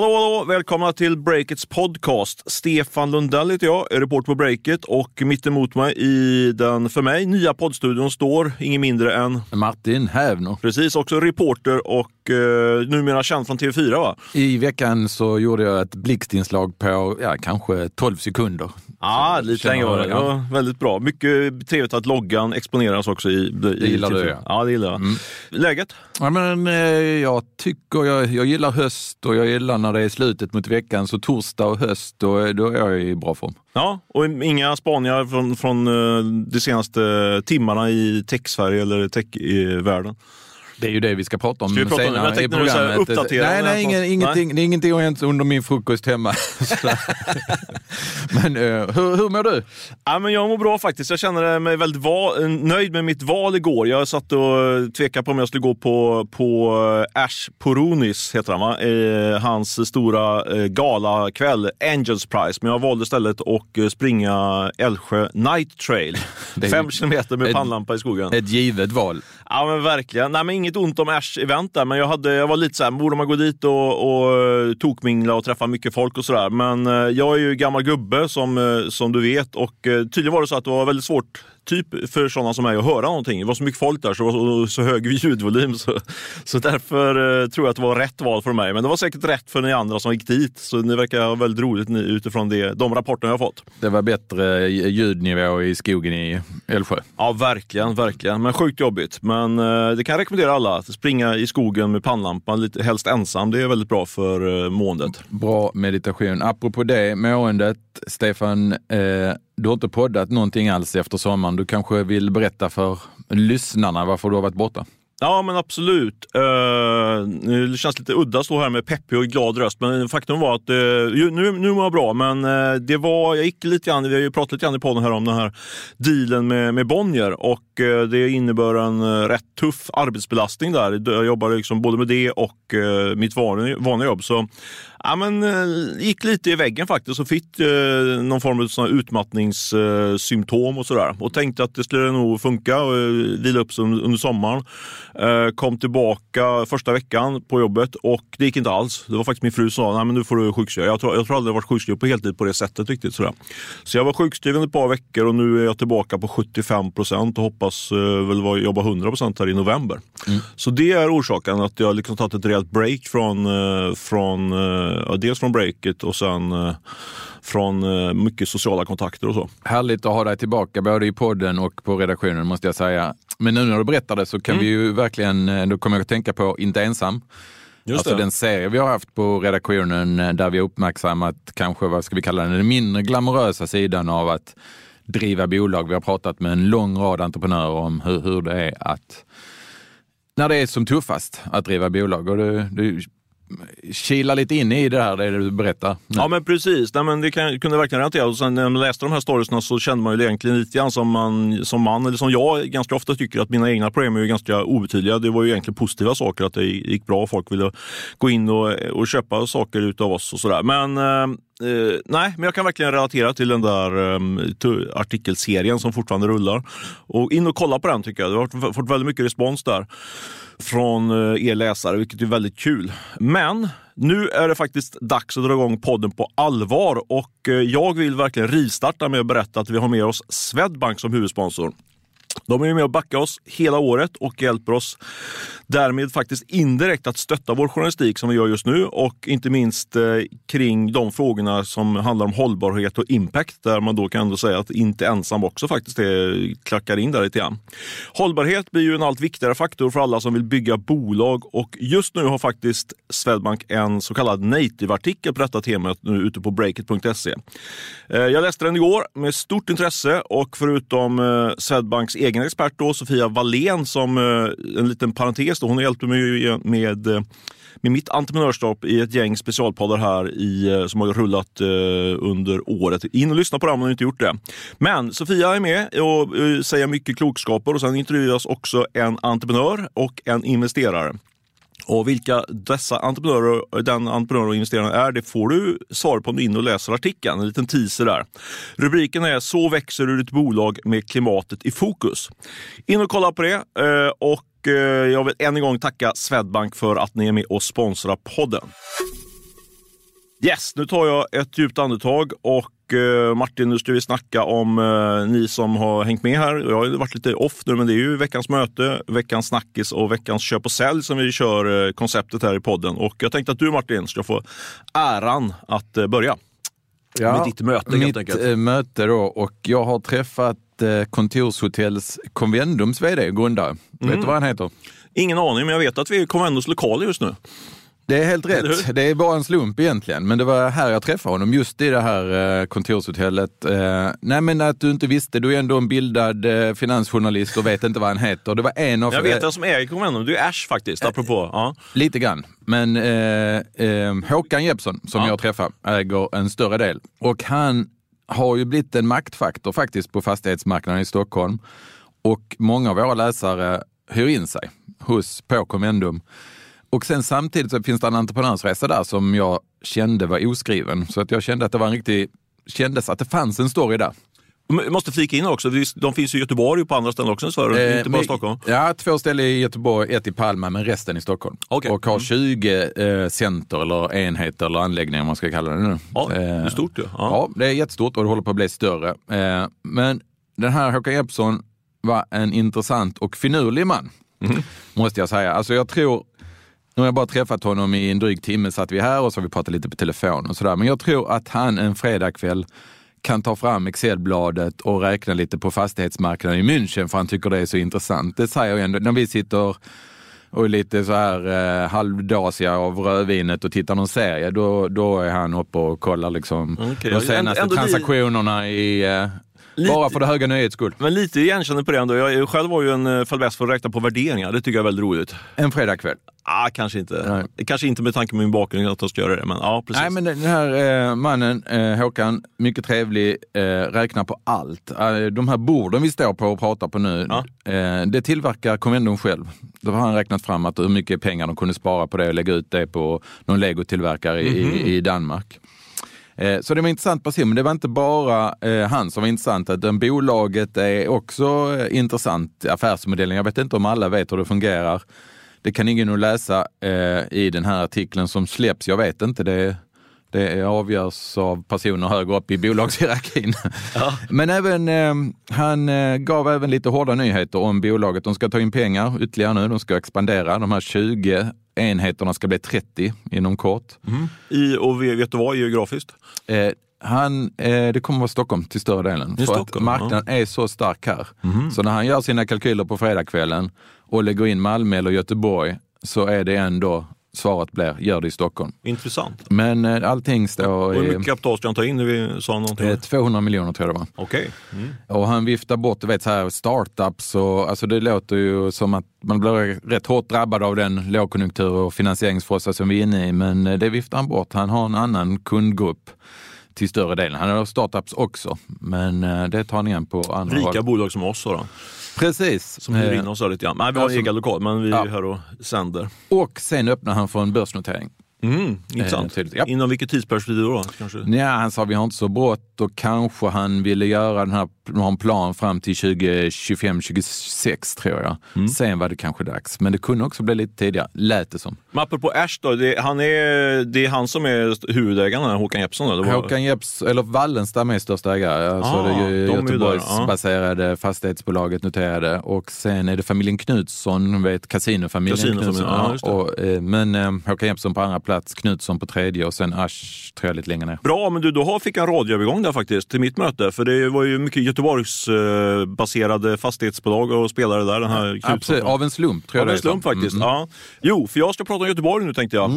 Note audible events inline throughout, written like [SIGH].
Hallå, hallå! Välkomna till Breakits podcast. Stefan Lundell heter jag, är reporter på Breakit och mitt emot mig i den för mig nya poddstudion står ingen mindre än Martin Hävner. Precis, också reporter och eh, numera känd från TV4 va? I veckan så gjorde jag ett blixtinslag på ja, kanske 12 sekunder. Ja, lite känner länge var det. ja. Väldigt bra. Mycket trevligt att loggan exponeras också i, i Det gillar du, TV4. ja. Ja, det gillar jag. Läget? Ja, men, eh, jag tycker jag, jag gillar höst och jag gillar när det är slutet mot veckan. Så torsdag och höst, då, då är jag i bra form. Ja, och inga spaningar från, från eh, de senaste timmarna i tech-Sverige eller tech-världen? Det är ju det vi ska prata om Ska vi prata om det? senare Jag i du säger programmet. uppdatera nej, nej, ingen, ingenting, det är ingenting har hänt under min frukost hemma. [LAUGHS] men eh, hur, hur mår du? Ja, men jag mår bra faktiskt. Jag känner mig väldigt va- nöjd med mitt val igår. Jag satt och tvekade på om jag skulle gå på, på eh, Ash Poronis, heter han va? Eh, hans stora eh, galakväll, Angels Prize. Men jag valde istället att eh, springa Älvsjö Night Trail. [LAUGHS] Fem kilometer med pannlampa i skogen. Ett givet val. Ja men verkligen. Nej, men inget ont om Ash-event där, men jag, hade, jag var lite så här, borde man gå dit och, och eh, tokmingla och träffa mycket folk och sådär. Men eh, jag är ju gammal gubbe som, eh, som du vet och tydligen var det så att det var väldigt svårt typ för sådana som mig att höra någonting. Det var så mycket folk där så det var så, så hög [LAUGHS] ljudvolym. Så, så därför eh, tror jag att det var rätt val för mig. Men det var säkert rätt för ni andra som gick dit. Så det verkar ha väldigt roligt ni, utifrån det, de rapporterna jag har fått. Det var bättre ljudnivå i skogen i Älvsjö. Ja, verkligen, verkligen. Men sjukt jobbigt. Men eh, det kan jag rekommendera alla. Att springa i skogen med pannlampan, lite, helst ensam. Det är väldigt bra för eh, måendet. Bra meditation. Apropå det, måendet. Stefan, eh, du har inte poddat någonting alls efter sommaren. Du kanske vill berätta för lyssnarna varför du har varit borta? Ja, men absolut. Uh, det känns lite udda att stå här med peppig och glad röst, men faktum var att uh, nu, nu mår jag bra. Men uh, det var, jag gick lite grann, vi har ju pratat lite grann i podden här om den här dealen med, med Bonnier och uh, det innebär en uh, rätt tuff arbetsbelastning där. Jag jobbar liksom både med det och uh, mitt vanliga, vanliga jobb. Så Ja, men, eh, gick lite i väggen faktiskt och fick eh, någon form av här utmattningssymptom och sådär. Och tänkte att det skulle nog funka och eh, vila upp sig under, sommaren. Eh, kom tillbaka första veckan på jobbet och det gick inte alls. Det var faktiskt min fru som sa, nej men nu får du sjukskriva. Jag tror, jag tror aldrig jag varit sjukskriven på heltid på det sättet riktigt. Sådär. Så jag var sjukskriven ett par veckor och nu är jag tillbaka på 75 procent och hoppas eh, väl jobba 100 procent här i november. Så det är orsaken att jag liksom tagit ett rejält break från, eh, från eh, dels från breaket och sen eh, från eh, mycket sociala kontakter och så. Härligt att ha dig tillbaka både i podden och på redaktionen måste jag säga. Men nu när du berättar det så kan vi ju verkligen, eh, då kommer jag att tänka på Inte ensam. Just alltså det. den serie vi har haft på redaktionen eh, där vi har uppmärksammat kanske, vad ska vi kalla den, den mindre glamorösa sidan av att driva bolag. Vi har pratat med en lång rad entreprenörer om hur, hur det är att, när det är som tuffast att driva bolag. Och du, du Kila lite in i det här, det du berättar. Ja men precis, Nej, men det kan, kunde jag verkligen relatera. Och sen när man läste de här storiesna så kände man ju egentligen lite grann som man, som man, eller som jag ganska ofta tycker att mina egna problem är ju ganska obetydliga. Det var ju egentligen positiva saker, att det gick bra och folk ville gå in och, och köpa saker utav oss och sådär. Men eh, Uh, nej, men jag kan verkligen relatera till den där um, artikelserien som fortfarande rullar. Och in och kolla på den tycker jag. Det har fått väldigt mycket respons där från uh, er läsare, vilket är väldigt kul. Men nu är det faktiskt dags att dra igång podden på allvar och eh, jag vill verkligen rivstarta med att berätta att vi har med oss Swedbank som huvudsponsor. De är med och backar oss hela året och hjälper oss därmed faktiskt indirekt att stötta vår journalistik som vi gör just nu och inte minst eh, kring de frågorna som handlar om hållbarhet och impact där man då kan ändå säga att inte ensam också faktiskt är, klackar in där lite grann. Hållbarhet blir ju en allt viktigare faktor för alla som vill bygga bolag och just nu har faktiskt Swedbank en så kallad native-artikel på detta temat nu ute på breakit.se. Eh, jag läste den igår med stort intresse och förutom eh, Swedbanks egen expert då, Sofia Wallén som eh, en liten parentes, då, hon hjälpte mig med eh, med mitt entreprenörskap i ett gäng specialpoddar här i, eh, som har rullat under året. In och lyssna på dem om ni inte gjort det. Men Sofia är med och säger mycket klokskaper och sen intervjuas också en entreprenör och en investerare. Och vilka dessa entreprenörer, den entreprenören och investeraren är, det får du svar på om du är inne och läser artikeln. En liten teaser där. Rubriken är Så växer du ditt bolag med klimatet i fokus. In och kolla på det. Eh, och eh, jag vill än en gång tacka Swedbank för att ni är med och sponsrar podden. Yes, nu tar jag ett djupt andetag och Martin, nu ska vi snacka om eh, ni som har hängt med här. Jag har varit lite off nu, men det är ju veckans möte, veckans snackis och veckans köp och sälj som vi kör eh, konceptet här i podden. Och jag tänkte att du Martin ska få äran att eh, börja. Ja, med ditt möte mitt helt enkelt. eh, möte då och jag har träffat eh, Kontorshotells Convendums vd grundare. Mm. Vet du vad han heter? Ingen aning, men jag vet att vi är i Convendos lokaler just nu. Det är helt rätt. Det är bara en slump egentligen. Men det var här jag träffade honom, just i det här eh, kontorshotellet. Eh, nej men att du inte visste, du är ändå en bildad eh, finansjournalist och vet inte vad han heter. Det var en av... Jag vet vem som äger Convendum, det är Ash faktiskt, apropå. Ja. Lite grann. Men eh, eh, Håkan Jeppsson, som Ja. jag träffar, äger en större del. Och han har ju blivit en maktfaktor faktiskt på fastighetsmarknaden i Stockholm. Och många av våra läsare hyr in sig hos på Convendum. Och sen samtidigt så finns det en entreprenörsresa där som jag kände var oskriven. Så att jag kände att det var en riktig, kändes att det fanns en story där. Jag måste flika in också, de finns i Göteborg och på andra ställen också i Sverige, Eh, inte bara men- Stockholm. Ja, två ställen i Göteborg, ett i Palma, men resten i Stockholm. Okej. Och har Mm. 20 eh, center eller enheter eller anläggningar, om man ska kalla det nu. Ja, det är Eh, stort ju. Ja. Ja. det är jättestort och det håller på att bli större. Eh, men den här Håkan Jeppsson var en intressant och finurlig man, Mhm. måste jag säga. Alltså jag tror, nu har jag bara träffat honom i en dryg timme, satt vi här och så har vi pratat lite på telefon och sådär. Men jag tror att han en fredagkväll kan ta fram Excelbladet och räkna lite på fastighetsmarknaden i München för han tycker det är så intressant. Det säger jag ändå, när vi sitter och är lite så här eh, halvdasiga av rödvinet och tittar någon serie, då, då är han uppe och kollar liksom Okej, de senaste ändå transaktionerna i, eh, Lite- bara för det höga nöjets skull. Men lite igenkänning på det ändå. Jag själv var ju en eh, fällbäst för att räkna på värderingar. Det tycker jag är väldigt roligt. En fredagkväll. Ah, kanske inte. Nej. Kanske inte med tanke på min bakgrund att jag ska göra det, men ja, precis. Nej, men den här eh, mannen, eh, Håkan, mycket trevlig, eh, räknar på allt. Eh, de här borden vi står på och pratar på nu, Ja. eh, det tillverkar Convendum själv. Då har han räknat fram att hur mycket pengar de kunde spara på det och lägga ut det på någon legotillverkare i, Mhm. i, i Danmark. Eh, Så det var intressant person, men det var inte bara eh, han som var intressant. Utan bolaget är också eh, intressant, affärsmodellen. Jag vet inte om alla vet hur det fungerar. Det kan ingen nog läsa i den här artikeln som släpps. Jag vet inte. Det, det avgörs av personer högre upp i bolagshierarkin. Ja. [LAUGHS] Men även, han gav även lite hårda nyheter om bolaget. De ska ta in pengar ytterligare nu. De ska expandera. De här 20 enheterna ska bli 30 inom kort. I, och vet du vad geografiskt? Eh, han, eh, det kommer vara Stockholm till större delen. För Stockholm, att marknaden är så stark här. Så när han gör sina kalkyler på fredagskvällen och lägger in Malmö eller Göteborg så är det ändå, svaret blir, gör det i Stockholm. Intressant. Men eh, allting står hur mycket kapital ska han ta in vi sa någonting? eh, 200 miljoner tror jag det var. Okej. Mm. Och han viftar bort, du vet så här startups och alltså det låter ju som att man blir rätt hårt drabbad av den lågkonjunktur och finansieringsfrossa som vi är inne i. Men eh, det viftar han bort. Han har en annan kundgrupp till större delen. Han har startups också, men eh, det tar han igen på andra Rika håll. bolag som oss då, Precis. som hyr Eh, in oss här lite grann. Nej, vi har en alltså- egen lokal, men vi är Ja. här och sänder. Och sen öppnar han för en börsnotering. Mm, intressant. Eh. Ja. Inom vilket tidsperspektiv då? Kanske? Ja, han sa vi har inte så brått och kanske han ville göra den här, ha en plan fram till 2025-26 tror jag. Mm. Sen var det kanske dags, men det kunde också bli lite tidigare, lät det som. Men apropå Ash då, det, han är, det är han som är huvudägaren, Håkan Jeppsson? Eller? Håkan Jeps, eller Wallenstam är största ägare. Alltså Ah, det Göteborgsbaserade fastighetsbolaget noterade. Och sen är det familjen Knutsson, vet kasinofamiljen Kasinofamiljen, Knutsson. ja, Ja, och, eh, men eh, Håkan Jeppsson på andra plats, Knutsson på tredje och sen Asch tror jag lite längre ner. Bra, men du, då har- fick jag en radioövergång där faktiskt till mitt möte. För det var ju mycket Göteborgsbaserade fastighetsbolag och spelare där. Den här Knutsson. Absolut, av en slump tror jag Av det en är slump så. faktiskt. Mm. Ja. Jo, för jag ska prata om Göteborg nu tänkte jag.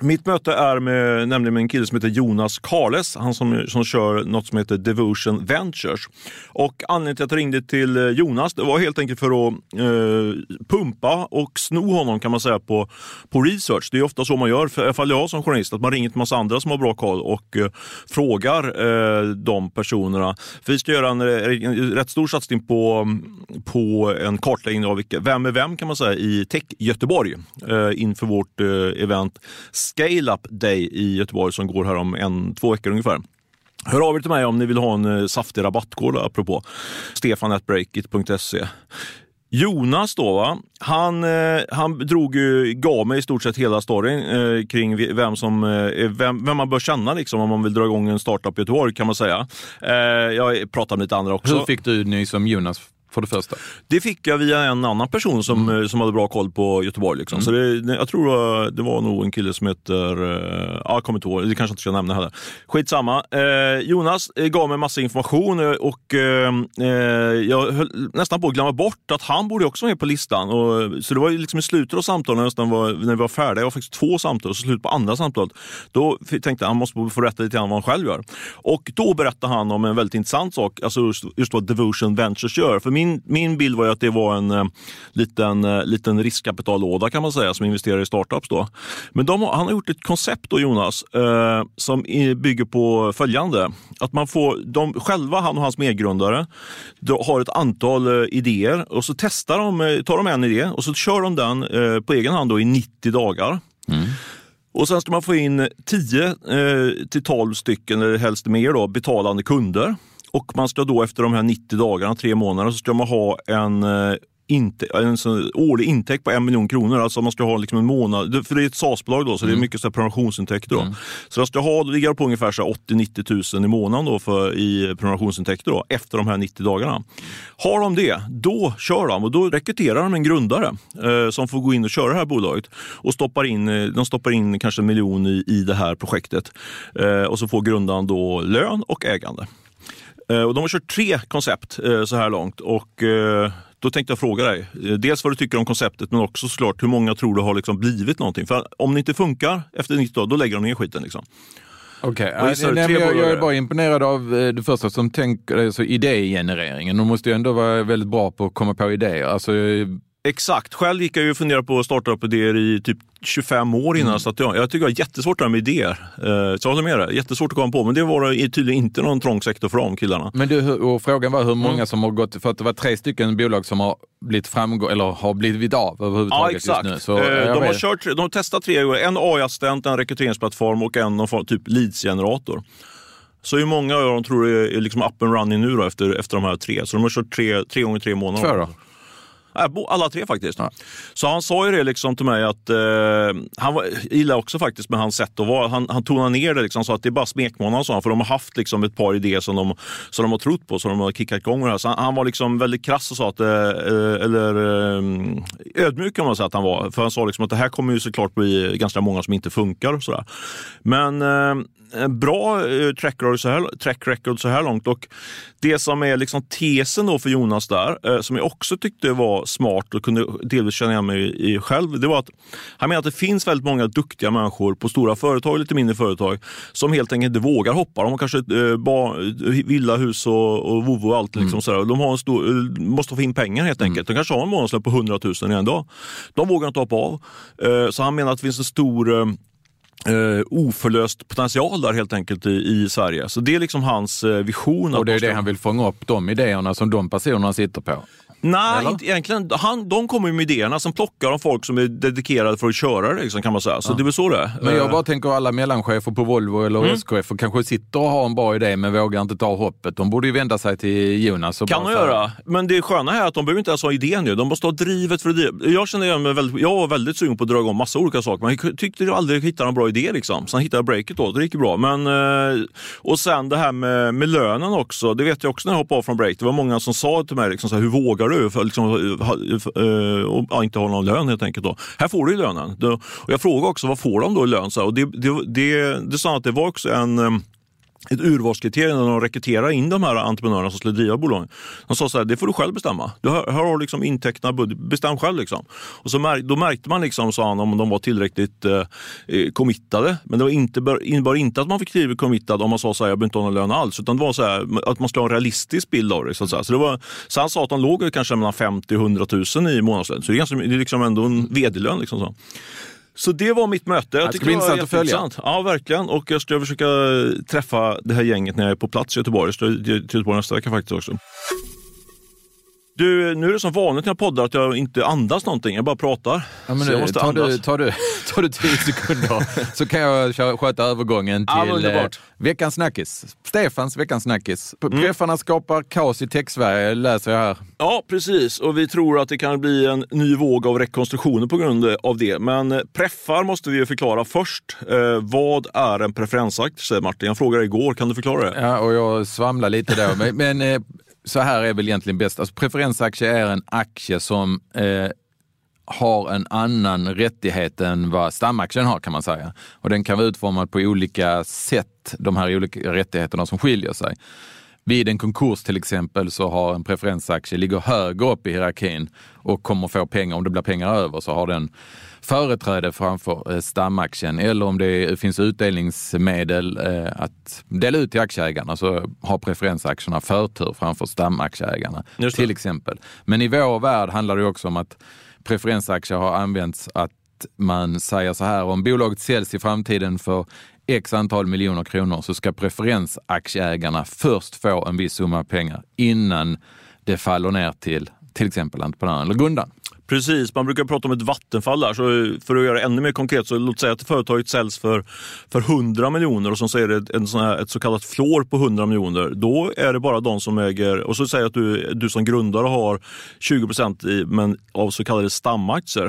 Mitt möte är med, nämligen med en kille som heter Jonas Karles. Han som, som kör något som heter Devotion Ventures. Och anledningen till att jag ringde till eh, Jonas det var helt enkelt för att eh, pumpa och sno honom kan man säga på, på research. Det är ofta så man gör, för, i alla fall jag som journalist, att man ringer till massa andra som har bra koll och eh, frågar eh, de personerna. För vi ska göra en, eh, en rätt stor satsning på, på en kartläggning av vilka, vem är vem kan man säga i Tech Göteborg eh, inför vårt eh, event Scale Up Day i Göteborg som går här om en, två veckor ungefär. Hör av er till mig om ni vill ha en eh, saftig rabattkod apropå. stefanatbreakit.se Jonas då, va? Han, eh, han drog ju, gav mig i stort sett hela storyn eh, kring vem, som, eh, vem, vem man bör känna liksom, om man vill dra igång en startup i Göteborg kan man säga. Eh, jag pratade med lite andra också. Hur fick du nys om Jonas för det första? Det fick jag via en annan person som, mm. som hade bra koll på Göteborg. Liksom. Mm. Så det, jag tror det var nog en kille som heter, ja, jag kommer inte ihåg, det kanske inte ska nämna heller. Skitsamma. Eh, Jonas gav mig massa information och eh, jag höll nästan på att glömma bort att han borde också med på listan. Och, så det var liksom i slutet av samtalet, nästan var, när vi var färdiga, jag var faktiskt två samtal och så slut på andra samtalet. Då tänkte jag att han måste få berätta lite grann vad han själv gör. Och då berättade han om en väldigt intressant sak, alltså just, just vad Devotion Ventures gör. För min, min bild var att det var en uh, liten, uh, liten riskkapitallåda kan man säga som investerar i startups. Då. Men de, han har gjort ett koncept då Jonas uh, som bygger på följande. Att man får, de själva, han och hans medgrundare, har ett antal idéer och så testar de, tar de en idé och så kör de den på egen hand då i 90 dagar. Mm. Och Sen ska man få in 10 eh, till 12 stycken, eller helst mer, då, betalande kunder. Och man ska då efter de här 90 dagarna, tre månader, så ska man ha en eh, inte, en årlig intäkt på en miljon kronor. Alltså man ska ha liksom en månad, för det är ett SAS-bolag då, så mm. det är mm. mycket så prenumerationsintäkter. Då. Mm. Så de ska ha, ligga på ungefär 80-90 tusen i månaden då för, i prenumerationsintäkter då, efter de här 90 dagarna. Har de det, då kör de och då rekryterar de en grundare eh, som får gå in och köra det här bolaget. Och stoppar in, eh, de stoppar in kanske en miljon i, i det här projektet. Eh, och så får grundaren då lön och ägande. Eh, och de har kört tre koncept eh, så här långt. Och eh, då tänkte jag fråga dig, dels vad du tycker om konceptet men också såklart hur många tror du har liksom blivit någonting? För om det inte funkar efter 90 dagar, då lägger de ner skiten. Liksom. Okej, okay. jag, jag, jag, är bara imponerad av det första som tänker, alltså idégenereringen. De måste ju ändå vara väldigt bra på att komma på idéer. Alltså, Exakt. Själv gick jag ju och funderade på att starta upp idéer i typ 25 år innan. Mm. Så att jag, jag tycker det är jättesvårt det här med idéer. Eh, så jag håller med dig. Jättesvårt att komma på. Men det var tydligen inte någon trång sektor för de killarna. Men du, och frågan var hur många mm. som har gått, för att det var tre stycken bolag som har blivit framgång eller har blivit av överhuvudtaget ja, exakt. just nu. Så, eh, de, har kört, de har testat tre gånger. En AI-assistent, en rekryteringsplattform och en typ leadsgenerator. Så hur många av dem tror du är liksom up and running nu då efter, efter de här tre? Så de har kört tre, tre gånger tre månader. Två då? Alla tre faktiskt. Ja. Så han sa ju det liksom till mig att eh, han var, gillar också faktiskt med hans sätt att vara. Han, han tonade ner det liksom, så att det är bara smekmånad sa han, för de har haft liksom ett par idéer som de, som de har trott på, som de har kickat igång med det här. Så han, han var liksom väldigt krass och sa att, eh, eller eh, ödmjuk kan man säga att han var. För han sa liksom att det här kommer ju såklart bli ganska många som inte funkar. Och sådär. Men eh, bra eh, track record, så här, track record så här långt. Och det som är liksom tesen då för Jonas där, eh, som jag också tyckte var smart och kunde delvis känna igen mig i själv, det var att han menar att det finns väldigt många duktiga människor på stora företag, lite mindre företag, som helt enkelt inte vågar hoppa. De har kanske eh, ba, villa, hus och, och vovo och allt. Liksom mm. sådär. De har en stor, eh, måste få in pengar helt enkelt. Mm. De kanske har en månadslön på 100 000 i en dag. De vågar inte hoppa av. Eh, så han menar att det finns en stor eh, oförlöst potential där helt enkelt i, i, Sverige. Så det är liksom hans uh, vision. Och det är det han vill fånga upp, de idéerna som de personerna sitter på? Nej, inte, egentligen. Han, de kommer med idéerna, sen plockar de folk som är dedikerade för att köra det, liksom, kan man säga. Så ja. det är väl så det är. Men jag bara tänker alla mellanchefer på Volvo eller mm. SKF kanske sitter och har en bra idé men vågar inte ta hoppet. De borde ju vända sig till Jonas. Och kan de göra, men det sköna är att de behöver inte ens ha idén nu. De måste ha drivet för det. Jag känner igen mig väldigt, jag var väldigt sugen på att dra igång massa olika saker, men jag tyckte aldrig hittade en bra idé. Liksom. Sen hittade jag breaket då, det gick bra. Men, eh, och sen det här med, med lönen också, det vet jag också när jag hoppade av från break. Det var många som sa till mig, liksom, så här, hur vågar du? För, liksom, eh, eh, eh, och och inte har någon lön helt enkelt. Då. Här får du ju lönen. Och jag frågade också vad får de då i lön? Och det, det, det, det sa att det var också en ett urvalskriterium när de rekryterar in de här entreprenörerna som skulle driva bolagen. De sa så här, det får du själv bestämma. Du har, här har du liksom intäkterna, bestäm själv. Liksom. Och så mär, då märkte man, liksom, sa han, om de var tillräckligt eh, eh committade. Men det var inte, innebar inte att man fick skriva committad om man sa så här, jag behöver inte ha någon lön alls. Utan det var så här, att man skulle ha en realistisk bild av det. Så, att så, det var, så han sa att de låg kanske mellan 50 och 100 000 i månadslön. Så det är, ganska, det är liksom ändå en vd-lön. Liksom så. Så det var mitt möte. Jag det ska bli intressant att följa. Ja, verkligen. Och jag ska försöka träffa det här gänget när jag är på plats i Göteborg. Jag ska till Göteborg nästa vecka faktiskt också. Du, nu är det som vanligt när jag poddar att jag inte andas någonting, jag bara pratar. Ja, men nu, tar, du, tar, du, tar du tio sekunder så kan jag sköta övergången till ja, veckans snackis. Stefans veckans snackis. Mm. Preffarna skapar kaos i tech-Sverige, läser jag här. Ja, precis. Och vi tror att det kan bli en ny våg av rekonstruktioner på grund av det. Men preffar måste vi förklara först. Eh, vad är en preferensaktie, Martin? Jag frågade igår, kan du förklara det? Ja, och jag svamlar lite där. men, men eh, så här är väl egentligen bäst. Alltså, preferensaktie är en aktie som eh, har en annan rättighet än vad stamaktien har kan man säga. Och den kan vara utformad på olika sätt, de här olika rättigheterna som skiljer sig. Vid en konkurs till exempel så har en preferensaktie ligger högre upp i hierarkin och kommer få pengar, om det blir pengar över så har den företräde framför eh, stamaktien eller om det finns utdelningsmedel eh, att dela ut till aktieägarna så har preferensaktierna förtur framför stamaktieägarna till exempel. Men i vår värld handlar det också om att preferensaktier har använts att man säger så här, om bolaget säljs i framtiden för x antal miljoner kronor så ska preferensaktieägarna först få en viss summa pengar innan det faller ner till till exempel entreprenören eller grundaren. Precis, man brukar prata om ett vattenfall där. Så för att göra det ännu mer konkret, så låt säga att företaget säljs för, för 100 miljoner och så är det en sån här, ett så kallat floor på 100 miljoner. Då är det bara de som äger, och så säger att du, du som grundare har 20 procent av så kallade stamaktier.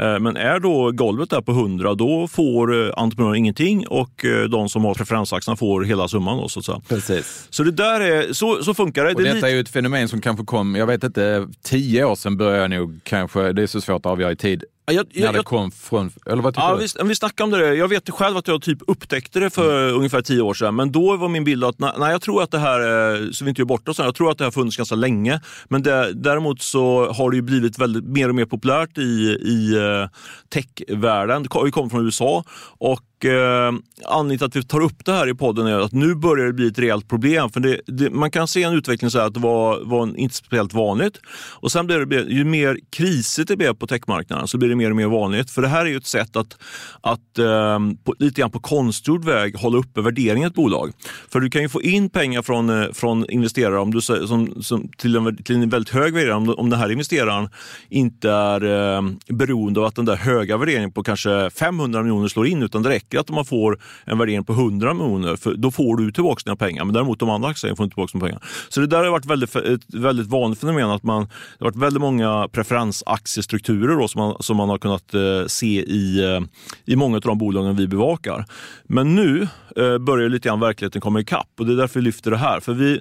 Eh, men är då golvet där på 100, då får eh, entreprenören ingenting och eh, de som har preferensaktierna får hela summan. Då, så. Precis. så det där är, så, så funkar det. Och detta är ju ett fenomen som kanske kom, jag vet inte, tio år sedan började jag nog kanske det är så svårt att avgöra i tid. Jag, jag, när det kom från, eller vad ja, vi, vi snackade om det. Jag vet själv att jag typ upptäckte det för mm. ungefär tio år sedan. Men då var min bild att nej, jag tror att det här, så vi inte gör bort oss, jag tror att det har funnits ganska länge. Men det, däremot så har det ju blivit väldigt, mer och mer populärt i, i uh, techvärlden. Det kommer från USA och eh, anledningen till att vi tar upp det här i podden är att nu börjar det bli ett reellt problem. För det, det, man kan se en utveckling så att det var, var inte speciellt vanligt. Och sen blir det, ju mer krisigt det blir på techmarknaden så blir det mer och mer vanligt. För det här är ju ett sätt att, att eh, på, lite grann på konstgjord väg hålla uppe värderingen i ett bolag. För du kan ju få in pengar från, eh, från investerare om du, som, som, till, en, till en väldigt hög värdering. Om, om den här investeraren inte är eh, beroende av att den där höga värderingen på kanske 500 miljoner slår in, utan det räcker att man får en värdering på 100 miljoner, för då får du tillbaka dina pengar. Men däremot de andra aktierna får inte tillbaka sina pengar. Så det där har varit väldigt, ett väldigt vanligt fenomen. att man, Det har varit väldigt många preferensaktiestrukturer då, som, man, som man har kunnat eh, se i, eh, i många av de bolagen vi bevakar. Men nu eh, börjar lite grann verkligheten komma ikapp och det är därför vi lyfter det här. För vi,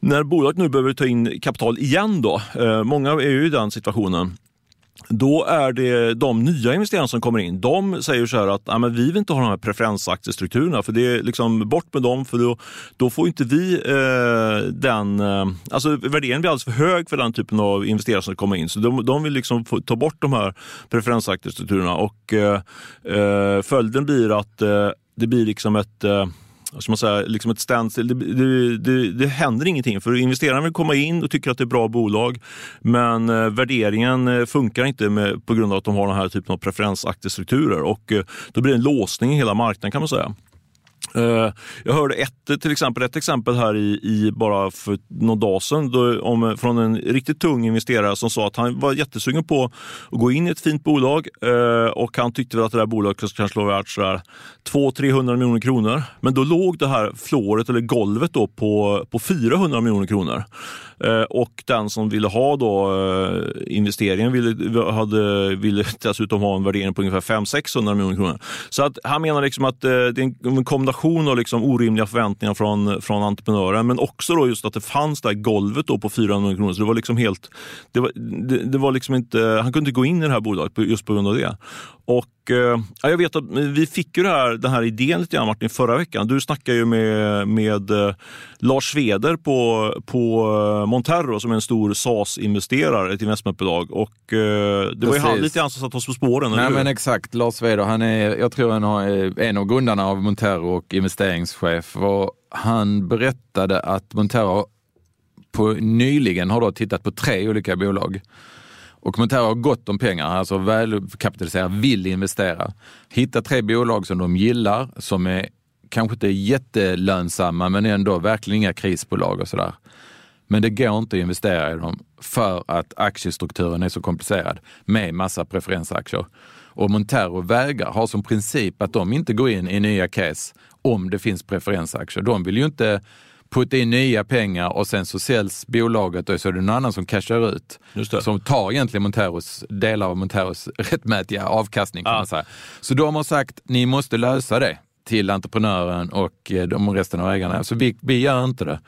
när bolaget nu behöver ta in kapital igen, då, eh, många är ju i den situationen, då är det de nya investerarna som kommer in. De säger så här att men vi vill inte ha de här preferensaktiestrukturerna för det är liksom bort med dem för då, då får inte vi eh, den... Eh, alltså värderingen blir alldeles för hög för den typen av investerare som kommer in. Så de, de vill liksom få, ta bort de här preferensaktiestrukturerna och eh, eh följden blir att eh, det blir liksom ett eh, ska man säga, liksom ett standstill. Det, det, det, det, händer ingenting för investeraren vill komma in och tycker att det är bra bolag. Men eh, värderingen eh, funkar inte med, på grund av att de har den här typen av preferensaktiestrukturer och eh, då blir det en låsning i hela marknaden kan man säga. Eh, jag hörde ett, till exempel, ett exempel här i, i bara för någon dag sedan då, om, från en riktigt tung investerare som sa att han var jättesugen på att gå in i ett fint bolag eh, och han tyckte väl att det där bolaget kanske var värt 200-300 miljoner kronor. Men då låg det här flåret eller golvet då på, på 400 miljoner kronor. Eh, och den som ville ha då eh, investeringen ville, hade, ville dessutom ha en värdering på ungefär 500-600 miljoner kronor. Så att han menar liksom att eh, det är en kombination av liksom orimliga förväntningar från, från entreprenören men också då just att det fanns det här golvet då på 400 miljoner kronor. Så det var liksom helt, det var, det, det var liksom inte, han kunde inte gå in i det här bolaget just på grund av det. Och Eh, ja, jag vet att vi fick ju här, den här idén lite grann Martin förra veckan. Du snackade ju med, med eh, Lars Sveder på, på eh, Monterro som är en stor SAS-investerare, ett investmentbolag. Och det Precis. var ju han lite grann som satt oss på spåren. Nej, men exakt, Lars Sveder, han är, jag tror han är en av grundarna av Montero och investeringschef. Och han berättade att Montero på, nyligen har då tittat på tre olika bolag och Montero har gott om pengar, alltså välkapitaliserade, vill investera. Hitta tre bolag som de gillar, som är kanske inte jättelönsamma men ändå verkligen inga krisbolag och sådär. Men det går inte att investera i dem för att aktiestrukturen är så komplicerad med massa preferensaktier. Och Montero vägrar, har som princip att de inte går in i nya case om det finns preferensaktier. De vill ju inte putta in nya pengar och sen så säljs bolaget och så är det någon annan som cashar ut. Som tar egentligen Monteros, delar av Monteros rättmätiga avkastning kan ja. man säga. Så de har sagt, ni måste lösa det till entreprenören och eh, de resten av ägarna. Så vi, vi gör inte det.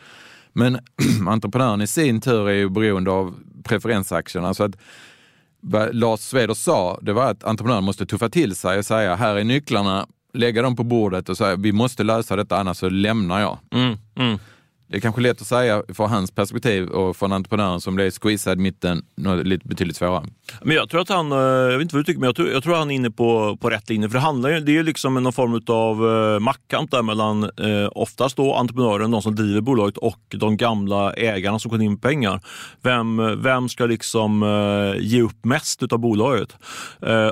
Men [CLEARS THROAT] entreprenören i sin tur är ju beroende av preferensaktierna. Så att vad Lars Sveder sa, det var att entreprenören måste tuffa till sig och säga, här är nycklarna, lägga dem på bordet och säga, vi måste lösa detta annars så lämnar jag. Mm, mm. Det är kanske lätt att säga från hans perspektiv och från entreprenören som blev squeezad mitten, lite betydligt svårare. Men jag tror att han, eh, jag vet inte vad du tycker, men jag tror, jag tror att han är inne på, på rätt linje. För det handlar ju, det är liksom någon form av eh, maktkamp där mellan eh, oftast då entreprenören, de som driver bolaget och de gamla ägarna som går in pengar. Vem, vem ska liksom ge upp mest utav bolaget?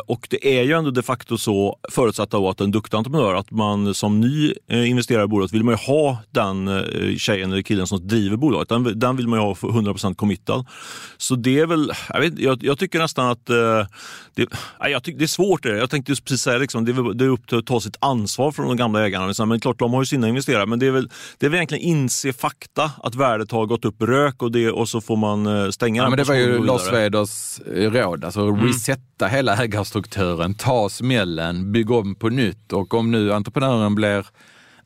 Och det är ju ändå de facto så, förutsatt att en duktig entreprenör, att man som ny investerare i bolaget vill man ju ha den tjejen eller killen som driver bolaget. Den, den vill man ju ha 100% committad. Så det är väl, jag, vet, jag, jag tycker nästan att eh, det, jag tycker det är svårt. Det. Jag tänkte just precis säga liksom, det, är, det är upp till att ta sitt ansvar från de gamla ägarna. Liksom. Men klart, de har ju sina investerare. Men det är väl, det är väl egentligen inse fakta, att värdet har gått upp rök och, det, och så får man eh, stänga ja, men Det var ju Lars Veders eh, råd, alltså mm. resetta hela ägarstrukturen, ta smällen, bygga om på nytt och om nu entreprenören blir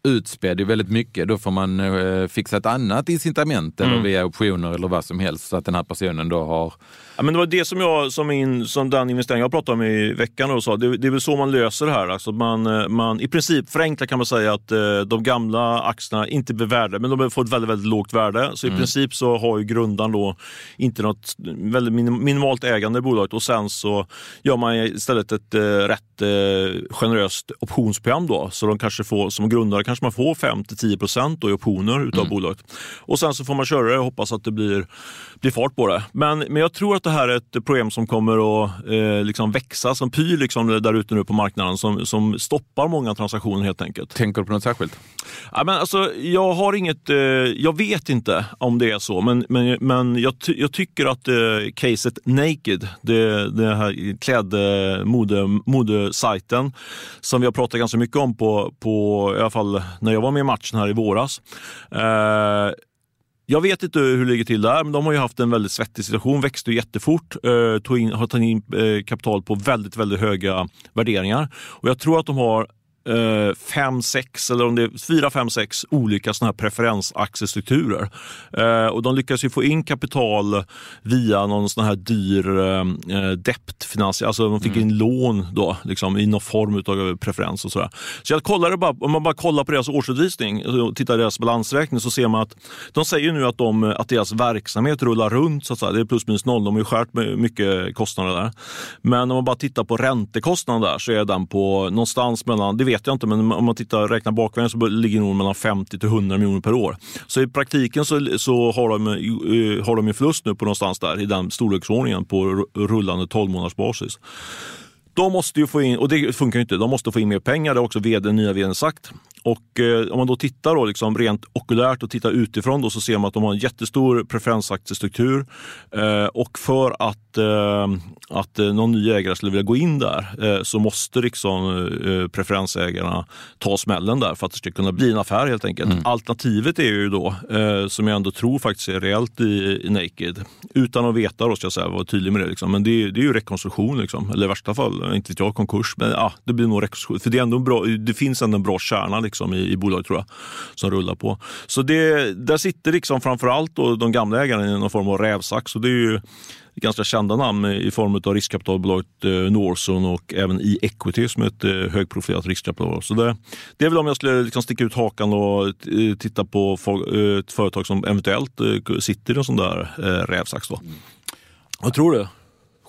utspädd i väldigt mycket, då får man eh, fixa ett annat incitament eller mm. via optioner eller vad som helst så att den här personen då har Ja, men det var det som jag, som, in, som den investering jag pratade om i veckan, och sa. Det, det är väl så man löser det här. Alltså man, eh, man, I princip förenklat kan man säga att eh, de gamla aktierna inte blir värde, men de får ett väldigt, väldigt lågt värde. Så mm. i princip så har ju grundaren då inte något väldigt minimalt ägande i bolaget och sen så gör man istället ett eh, rätt eh, generöst optionsprogram då. Så de kanske får, som grundare kanske man får 5-10 i optioner utav mm. bolaget. Och sen så får man köra det och hoppas att det blir, blir fart på det. Men, men jag tror att det här är ett problem som kommer att eh, liksom växa som pyr liksom där ute nu på marknaden som, som stoppar många transaktioner helt enkelt. Tänker du på något särskilt? Ja, men alltså, jag har inget, eh, jag vet inte om det är så, men, men, men jag, ty jag tycker att eh, caset Naked, det, det här klädmodesajten mode, som vi har pratat ganska mycket om på, på, i alla fall när jag var med i matchen här i våras. Eh, jag vet inte hur det ligger till där, men de har ju haft en väldigt svettig situation. Växte jättefort, eh, tog in, har tagit in eh, kapital på väldigt, väldigt höga värderingar. Och jag tror att de har eh, fem, sex eller om det är fyra, fem, sex olika såna här preferensaktiestrukturer. Eh, och de lyckas ju få in kapital via någon sån här dyr eh, deptfinansiering, alltså de fick mm. in lån då, liksom, i någon form av preferens och sådär. Så jag kollade bara, om man bara kollar på deras årsredovisning och tittar deras balansräkning så ser man att de säger nu att, de, att deras verksamhet rullar runt, så att säga. det är plus minus noll, de har ju skärt mycket kostnader där. Men om man bara tittar på räntekostnaden där så är den på någonstans mellan, det vet jag inte, men om man tittar räknar bakvägen så ligger nog mellan 50 till 100 miljoner per år. Så i praktiken så, så har, de, eh, har de en förlust nu på någonstans där i den storleksordningen på rullande 12 månaders basis. De måste ju få in, och det funkar ju inte, de måste få in mer pengar, det har också vd, nya vdn sagt. Och eh, om man då tittar då liksom rent okulärt och tittar utifrån då så ser man att de har en jättestor preferensaktiestruktur. Eh, och för att, eh, att eh, någon ny ägare skulle vilja gå in där så måste liksom, preferensägarna ta smällen där för att det ska kunna bli en affär helt enkelt. Mm. Alternativet är ju då, som jag ändå tror faktiskt är reellt i, i Naked, utan att veta då ska jag säga, vara tydlig med det, liksom. men det, det är ju rekonstruktion. Liksom. Eller i värsta fall, inte vet jag, konkurs. Men ja, det blir nog rekonstruktion. För det, är ändå bra, det finns ändå en bra kärna liksom, i, i bolaget tror jag, som rullar på. Så det, där sitter liksom framförallt då de gamla ägarna i någon form av rävsax. Och det är ju ganska kända namn i form av riskkapitalbolaget eh, Norson och även i Equity som är ett eh, högprofilerat riskkapitalbolag. Så det, det är väl om jag skulle liksom sticka ut hakan och eh, titta på eh, ett företag som eventuellt eh, sitter i en sån där rävsax. Då. Mm. Vad tror du?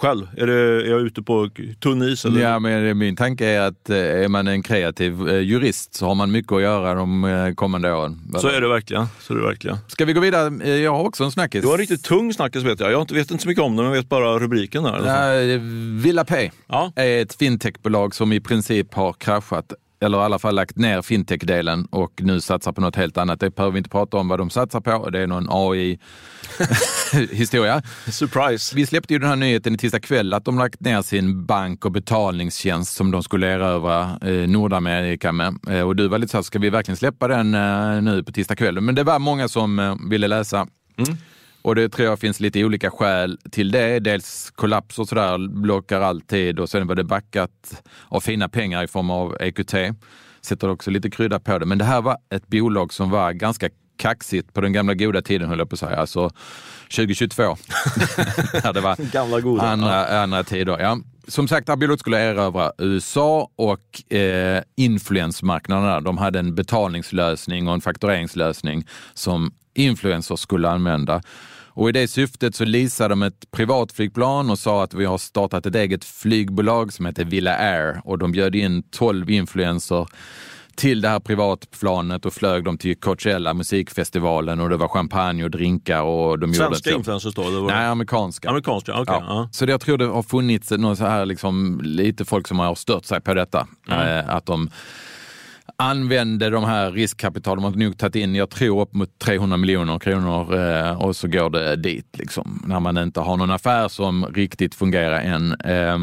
Själv? Är, det, är jag ute på tunn is? Eller? Ja, men min tanke är att eh, är man en kreativ eh, jurist så har man mycket att göra de eh, kommande åren. Så är det verkligen. Så är det verkligen. Ska vi gå vidare? Jag har också en snackis. Du har en riktigt tung snackis vet jag. Jag vet inte så mycket om den, jag vet bara rubriken. Där. Ja, Villa Pay ja. är ett fintechbolag som i princip har kraschat eller i alla fall lagt ner fintech-delen och nu satsar på något helt annat. Det behöver vi inte prata om vad de satsar på. Det är någon AI-historia. [LAUGHS] Surprise! Vi släppte ju den här nyheten i tisdag kväll att de lagt ner sin bank och betalningstjänst som de skulle erövra eh, Nordamerika med. Eh, och du var lite så här, ska vi verkligen släppa den eh, nu på tisdag kväll? Men det var många som eh, ville läsa. Mm. Och det tror jag finns lite olika skäl till det. Dels kollaps och sådär blockar alltid och sen var det backat av fina pengar i form av EQT. Sätter också lite krydda på det. Men det här var ett bolag som var ganska kaxigt på den gamla goda tiden höll jag på att säga. Alltså 2022. [LAUGHS] det var [LAUGHS] gamla goda. Andra, ja. andra tider. Ja. Som sagt, Abiolot skulle erövra USA och eh, influensmarknaderna. De hade en betalningslösning och en faktureringslösning som influencers skulle använda. Och i det syftet så leasade de ett privatflygplan och sa att vi har startat ett eget flygbolag som heter Villa Air och de bjöd in 12 influencers till det här privatplanet och flög dem till Coachella, musikfestivalen och det var champagne och drinkar. Och de Svenska gjorde influencers då? Var... Nej, amerikanska. Amerikanska, okay, ja. ja. Så jag tror det har funnits någon så här liksom, lite folk som har stört sig på detta. Mm. Eh, att de använde de här riskkapital, de har nog tagit in, jag tror upp mot 300 miljoner kronor eh, och så går det dit liksom, när man inte har någon affär som riktigt fungerar än. Eh,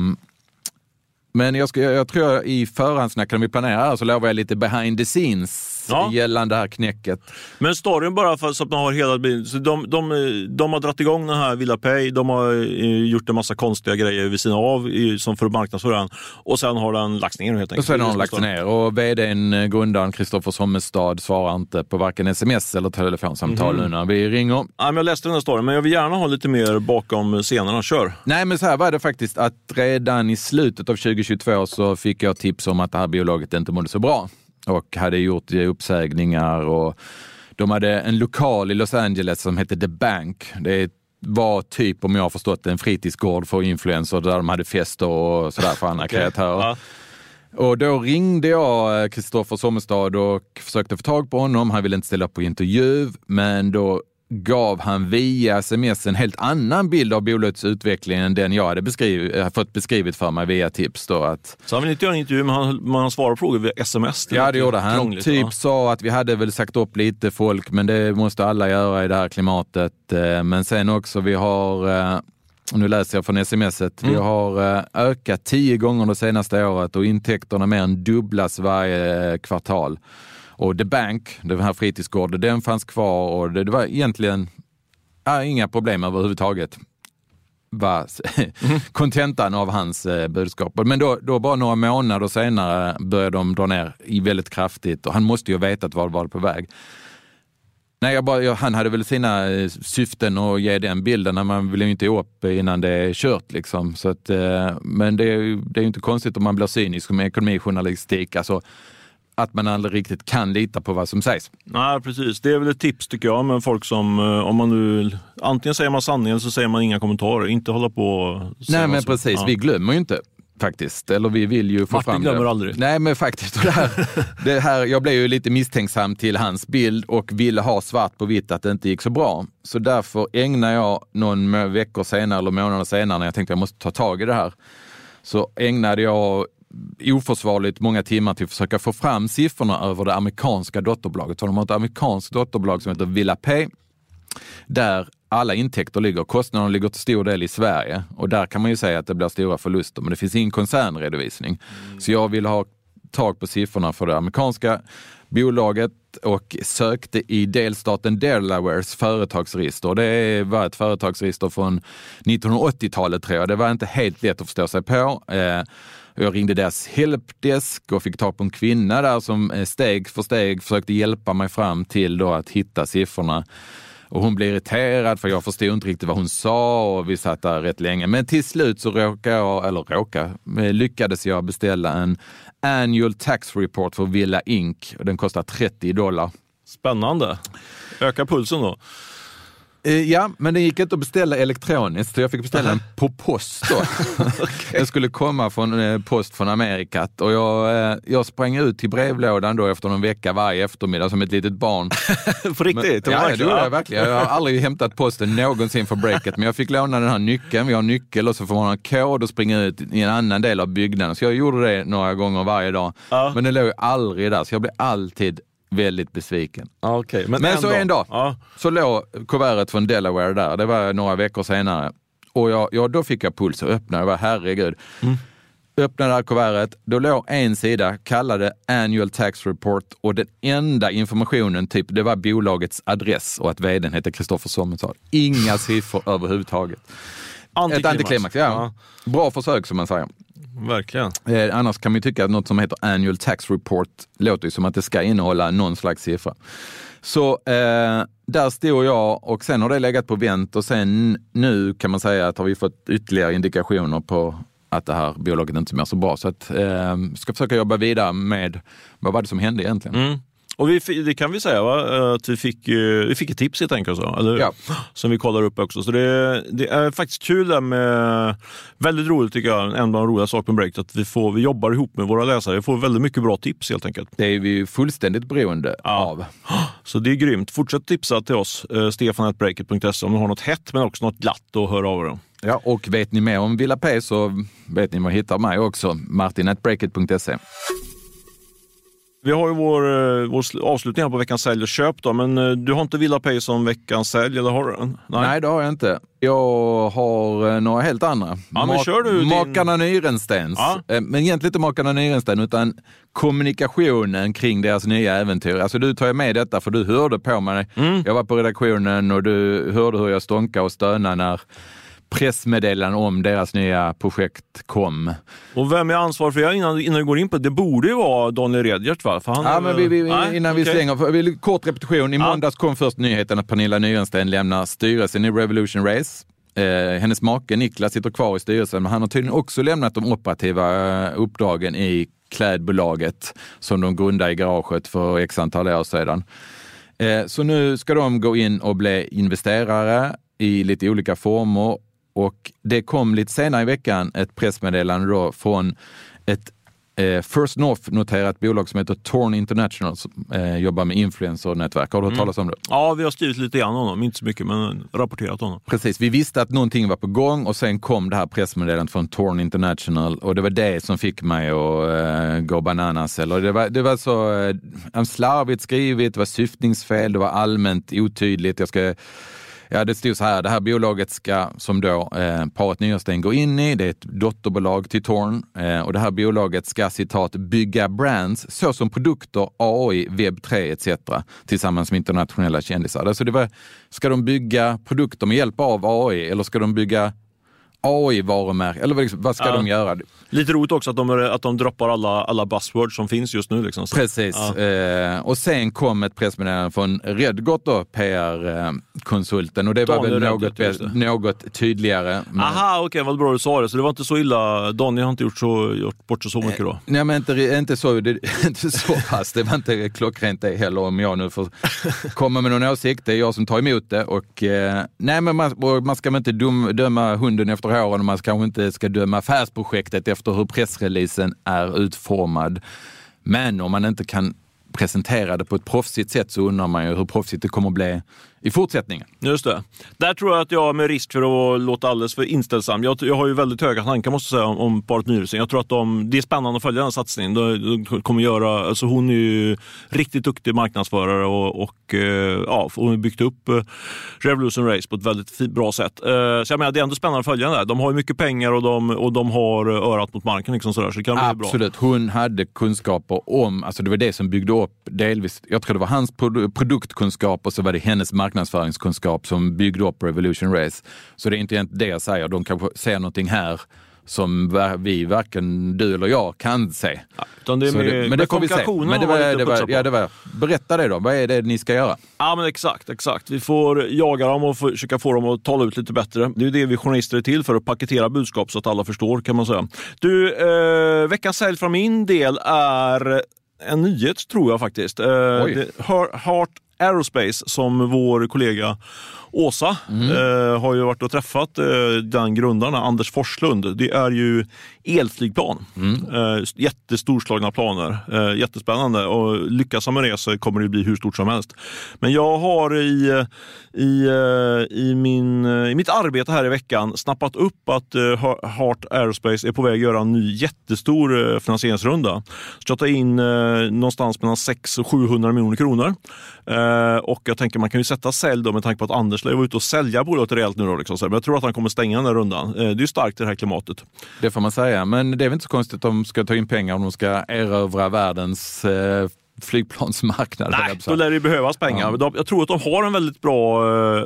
men jag, ska, jag tror i förhandsnack när vi planerar så lovar jag lite behind the scenes ja. gällande det här knäcket. Men storyn bara för så att man har hela bilden. Så de, de, de har dragit igång den här VillaPay, de har eh, gjort en massa konstiga grejer vid sidan av som för att marknadsföra den. Och sen har den lagts ner helt enkelt. Och sen har den lagts ner och vdn, eh, grundaren Kristoffer Sommestad svarar inte på varken sms eller telefonsamtal mm. nu när vi ringer. Men jag läste den här storyn, men jag vill gärna ha lite mer bakom scenerna. Kör! Nej, men så här var det faktiskt att redan i slutet av 2022 så fick jag tips om att det här biologet inte mådde så bra och hade gjort uppsägningar. Och de hade en lokal i Los Angeles som hette The Bank. Det var typ, om jag har förstått en fritidsgård för influencers där de hade fester och sådär för andra okay. kreatörer. Ja. Och då ringde jag Kristoffer Sommestad och försökte få tag på honom. Han ville inte ställa upp på intervju, men då gav han via sms en helt annan bild av bolagets utveckling än den jag hade beskriv, eh, fått beskrivet för mig via tips. Då att, så han ville inte göra en intervju, men han, han svarade på frågor via sms? Det ja, det gjorde han. Typ va? sa att vi hade väl sagt upp lite folk, men det måste alla göra i det här klimatet. Eh, men sen också, vi har eh, nu läser jag från smset. Mm. Vi har ökat tio gånger det senaste året och intäkterna mer än dubblas varje kvartal. Och The Bank, den här fritidsgården, den fanns kvar och det, det var egentligen äh, inga problem överhuvudtaget var [LAUGHS] kontentan av hans eh, budskap. Men då, då bara några månader senare började de dra ner väldigt kraftigt och han måste ju ha vetat vad var på väg. Nej, jag bara, jag, han hade väl sina eh, syften att ge den bilden. Man vill ju inte upp innan det är kört. Liksom. Så att, eh, men det är, det är inte konstigt om man blir cynisk med ekonomijournalistik. Alltså, att man aldrig riktigt kan lita på vad som sägs. Nej, precis. Det är väl ett tips tycker jag med folk som, eh, om man nu, antingen säger man sanningen så säger man inga kommentarer. Inte hålla på Nej, men precis. Ja. Vi glömmer ju inte faktiskt. Eller vi vill ju få Martin fram glömmer aldrig. Nej, men faktiskt. Det här, [LAUGHS] det här, jag blev ju lite misstänksam till hans bild och ville ha svart på vitt att det inte gick så bra. Så därför ägnar jag någon veckor senare eller månader senare när jag tänkte att jag måste ta tag i det här, så ägnade jag oförsvarligt många timmar till att försöka få fram siffrorna över det amerikanska dotterbolaget. de har ett amerikanskt dotterbolag som heter VillaPay där alla intäkter ligger. Kostnaderna ligger till stor del i Sverige och där kan man ju säga att det blir stora förluster, men det finns ingen koncernredovisning. Mm. Så jag vill ha tag på siffrorna för det amerikanska bolaget och sökte i delstaten Delawares företagsregister. Det var ett företagsregister från 1980-talet tror jag. Det var inte helt lätt att förstå sig på. Jag ringde deras helpdesk och fick tag på en kvinna där som eh, steg för steg försökte hjälpa mig fram till då att hitta siffrorna. Och hon blev irriterad för jag förstod inte riktigt vad hon sa och vi satt där rätt länge. Men till slut så råkade jag, eller råkade, eh, lyckades jag beställa en annual tax report för Villa Inc. Den kostar 30 dollar. Spännande. öka pulsen då? Eh, Ja, men det gick inte att beställa elektroniskt, så jag fick beställa den på post då. [LAUGHS] Den skulle komma från eh, post från Amerikat och jag, eh, jag sprang ut till brevlådan då efter någon vecka varje eftermiddag som ett litet barn. [LAUGHS] På riktigt? Men, ja, det gjorde jag verkligen. Jag har aldrig hämtat posten någonsin för breaket, men jag fick låna den här nyckeln. Vi har nyckel och så får man ha en kod och springa ut i en annan del av byggnaden. Så jag gjorde det några gånger varje dag. Ja. Men det låg ju aldrig där, så jag blev alltid väldigt besviken. Ja, okej. Men, Men så en dag Ja. så låg kuvertet från Delaware där. Det var några veckor senare. Och jag, ja, då fick jag puls och öppnade. Jag var herregud. Öppnade det här kuvertet. Då låg en sida kallade Annual Tax Report och den enda informationen typ, det var bolagets adress och att vdn hette Kristoffer Sommensson. Inga siffror [LAUGHS] överhuvudtaget. Ett antiklimax, ja. Bra försök som man säger. Verkligen. Eh, annars kan man ju tycka att något som heter Annual Tax Report låter ju som att det ska innehålla någon slags siffra. Så eh, där stod jag och sen har det legat på vänt och sen nu kan man säga att har vi fått ytterligare indikationer på att det här bolaget inte mår så bra. Så att eh, ska försöka jobba vidare med vad var det som hände egentligen. Mm. Och vi, det kan vi säga, va? Att vi fick, vi fick ett tips helt enkelt. Så, eller? Ja. Som vi kollar upp också. Så det, det är faktiskt kul där med, väldigt roligt tycker jag, en av de roliga sakerna med Breakt, att vi, får, vi jobbar ihop med våra läsare. Vi får väldigt mycket bra tips helt enkelt. Det är vi fullständigt beroende av. Så det är grymt. Fortsätt tipsa till oss, eh, stefanatbreaket.se om ni har något hett men också något glatt att höra av er. Ja, och vet ni mer om Villa P så vet ni var hittar mig också. martinatbreaket.se. Vi har ju vår, eh, vår sl- avslutning här på veckans sälj och köp då, men eh, du har inte Villa Pay som veckans sälj, eller har du? den? Nej. det har jag inte. Jag har eh, några helt andra. Ja, men kör du din- Makarna Nyrenstens. Ja. Men egentligen inte Makarna Nyrensten, utan kommunikationen kring deras nya äventyr. Alltså du tar ju med detta för du hörde på mig. Mm. Jag var på redaktionen och du hörde hur jag stånkade och stönade när pressmeddelanden om deras nya projekt kom. Och vem är ansvarig för det innan, innan vi går in på det? Det borde ju vara Daniel Redgert va? För han Ja, är men vi, vi, Nej, innan vi okej. slänger, vi- kort repetition. I Ja. måndags kom först nyheten att Pernilla Nyrensten lämnar styrelsen i Revolution Race. Eh, hennes make Niklas sitter kvar i styrelsen, men han har tydligen också lämnat de operativa eh, uppdragen i klädbolaget som de grundade i garaget för x antal år sedan. Eh, så nu ska de gå in och bli investerare i lite olika former och det kom lite senare i veckan ett pressmeddelande då från ett eh, First North-noterat bolag som heter Torn International som eh, jobbar med influencer-nätverk. Har du hört talas om det? Ja, vi har skrivit lite grann om honom, inte så mycket, men rapporterat honom. Precis, vi visste att någonting var på gång och sen kom det här pressmeddelandet från Torn International och det var det som fick mig att eh, gå bananas. Eller det, var, det var så eh, slarvigt skrivet, det var syftningsfel, det var allmänt otydligt. Jag ska, ja, det stod så här, det här bolaget ska, som då eh, paret Nyrensten går in i, det är ett dotterbolag till Torn eh, och det här bolaget ska citat bygga brands såsom produkter, AI, webb 3 etc. tillsammans med internationella kändisar. Alltså det var, ska de bygga produkter med hjälp av AI eller ska de bygga AI-varumärken? Eller vad liksom, vad ska Ja. de göra? Lite roligt också att de, att de droppar alla, alla buzzwords som finns just nu. Liksom. Precis. Ja. Eh, och sen kom ett pressmeddelande från Redgott, då, PR-konsulten. Och det var Daniel väl Redgott, något, det. något tydligare. Men- Aha, okej, vad bra du sa det. Så det var inte så illa. Daniel har inte gjort, så, gjort bort sig så mycket då. Nej, men inte, inte, så, det, [LAUGHS] inte så pass. Det var inte klockrent det heller om jag nu får komma med någon åsikt. Det är jag som tar emot det. Och, eh, nej, men man, man ska väl inte döma hunden efter håren och man kanske inte ska döma affärsprojektet efter hur pressreleasen är utformad. Men om man inte kan presentera det på ett proffsigt sätt så undrar man ju hur proffsigt det kommer att bli i fortsättningen. Just det. Där tror jag att jag med risk för att låta alldeles för inställsam. Jag, jag har ju väldigt höga tankar måste jag säga om, om paret Nyrensten. Jag tror att de, det är spännande att följa den här satsningen. De, de kommer göra, alltså hon är ju riktigt duktig marknadsförare och, och eh, ja, hon har byggt upp eh, Revolution Race på ett väldigt bra sätt. Eh, Så jag menar, det är ändå spännande att följa den där. De har ju mycket pengar och de, och de har örat mot marken. Liksom sådär, så det kan bli bra. Absolut, hon hade kunskaper om, alltså det var det som byggde upp delvis, jag tror det var hans produ- produktkunskap och så var det hennes marknadsföringskunskap som byggde upp Revolution Race. Så det är inte det jag säger, de kanske ser någonting här som vi, varken du eller jag, kan se. Utan det är med, det, men med det får vi se. Men det var, det var, ja, det var, berätta det då, vad är det ni ska göra? Ja, men exakt, exakt. Vi får jaga dem och försöka få dem att tala ut lite bättre. Det är det vi journalister är till för, att paketera budskap så att alla förstår kan man säga. Du, eh, veckans sälj från min del är en nyhet tror jag faktiskt. Eh, Heart Aerospace som vår kollega Åsa Mm. eh, har ju varit och träffat eh, den grundaren, Anders Forslund. Det är ju elflygplan. Mm. Eh, jättestorslagna planer. Eh, jättespännande och lyckas han med det så kommer det bli hur stort som helst. Men jag har i, eh, i, eh, i, min, eh, i mitt arbete här i veckan snappat upp att eh, Heart Aerospace är på väg att göra en ny jättestor finansieringsrunda. Ska ta in eh, någonstans mellan 600 och 700 miljoner kronor. Och jag tänker man kan ju sätta sälj då med tanke på att Anders Anderslöv var ute och sälja bolaget rejält nu. Då, liksom. Men jag tror att han kommer stänga den här rundan. Eh, det är ju starkt i det här klimatet. Det får man säga, men det är väl inte så konstigt att de ska ta in pengar om de ska erövra världens eh, flygplansmarknad. Nej, då lär det behövas pengar. De- Jag tror att de har en väldigt bra uh,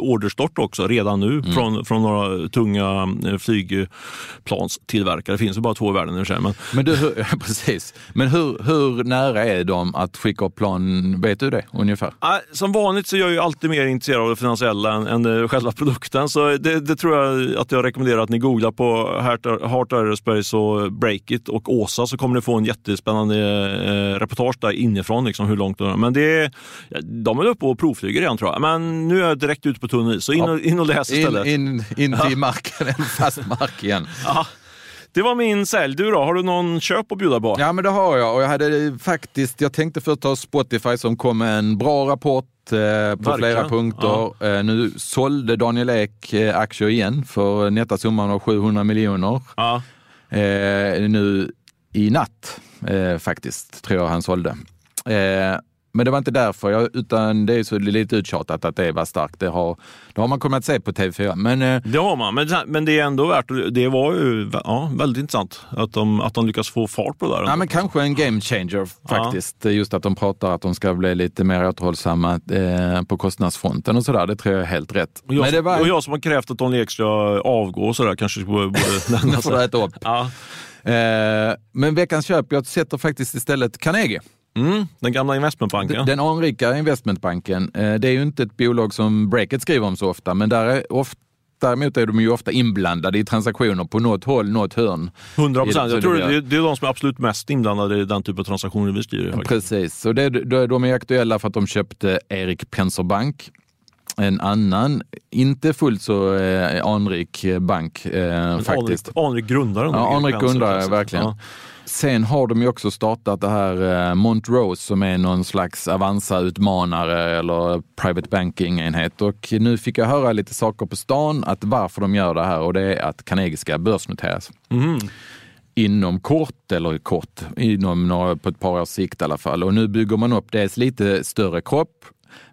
orderstort också redan nu Mm. från, från några tunga uh, flygplanstillverkare. Det finns ju bara två i världen i och för sig. Men Men du, hur, [LAUGHS] ja, precis. Men hur, hur nära är de att skicka upp plan? Vet du det ungefär? Som vanligt så är jag ju alltid mer intresserad av det finansiella än, än eh, själva produkten. Så det, det tror jag att jag rekommenderar att ni googlar på Heart, Aerospace och Breakit och Åsa så kommer ni få en jättespännande eh, reportage där inifrån. Liksom, hur långt de, men det är, ja, de är uppe och provflyger redan tror jag. Men nu är jag direkt ute på tunn is, så in och, in och läs istället. In, in, in till marken, en fast mark igen. Ja, det var min sälj. Du då? Har du någon köp att bjuda på? Ja, men det har jag. Och jag hade faktiskt, jag tänkte först ta Spotify som kom med en bra rapport eh, på Verkligen. flera punkter. Eh, nu sålde Daniel Ek eh, aktier igen för netta summan av 700 miljoner. Ja. Eh, nu i natt eh, faktiskt, tror jag han sålde. Eh, men det var inte därför, jag, utan det är så lite uttjatat att det var starkt. Det har, det har man kunnat se på TV4. Men eh, Det har man, men, men det är ändå värt Det var ju ja, väldigt intressant att de, att de lyckas få fart på det där. Ja, men kanske en game changer faktiskt. Just att de pratar att de ska bli lite mer återhållsamma eh, på kostnadsfronten och sådär. Det tror jag är helt rätt. och, jag, Men det var... och jag som har krävt att Daniel Ek ska avgå och sådär kanske borde Nu får du äta upp. Ja. Eh, men veckans köp, jag sätter faktiskt istället Carnegie. Mm, den gamla investmentbanken. Den anrika investmentbanken. Eh, det är ju inte ett bolag som Breakit skriver om så ofta, men där är ofta Däremot är de ju ofta inblandade i transaktioner på något håll, något hörn. 100 Så procent. Jag tror det, det är de som är absolut mest inblandade i den typen av transaktioner vi skriver. Precis, så det, de de är aktuella för att de köpte Erik Penser Bank. En annan, inte fullt så eh, anrik bank eh, faktiskt. Anrik, anrik grundare. Ja, anrik grundare, verkligen. Ja. Sen har de ju också startat det här eh, Montrose som är någon slags Avanza-utmanare eller private banking-enhet. Och nu fick jag höra lite saker på stan att varför de gör det här och det är att Carnegie ska börsnoteras. Mhm. Inom kort, eller kort, inom några, på ett par års sikt i alla fall. Och nu bygger man upp dels lite större kropp,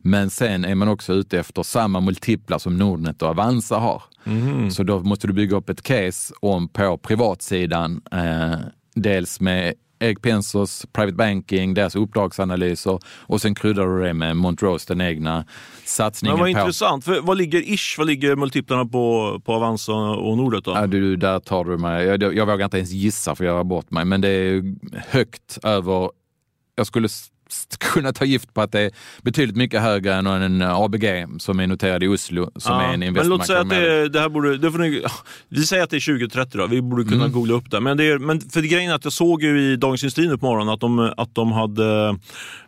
men sen är man också ute efter samma multiplar som Nordnet och Avanza har. Mhm. Så då måste du bygga upp ett case om på privatsidan, eh, dels med Erik Pensers private banking, deras uppdragsanalyser och sen kryddar du det med Montrose, den egna satsningen Men vad på... intressant. För vad ligger ish, vad ligger multiplarna på, på Avanza och Nordnet då? Ja, du, där tar du mig. Jag, jag vågar inte ens gissa för jag gör bort mig, men det är högt över... Jag skulle [LAUGHS] kunna ta gift på att det är betydligt mycket högre än en ABG som är noterad i Oslo, som Ja, är en men låt säga att investmentbank. det, det här borde, det får ni, vi säger att det är 2030 då, vi borde kunna Mm. googla upp det. Men, det är, men för det grejen är att jag såg ju i Dagens Industri nu på morgonen att de, att de hade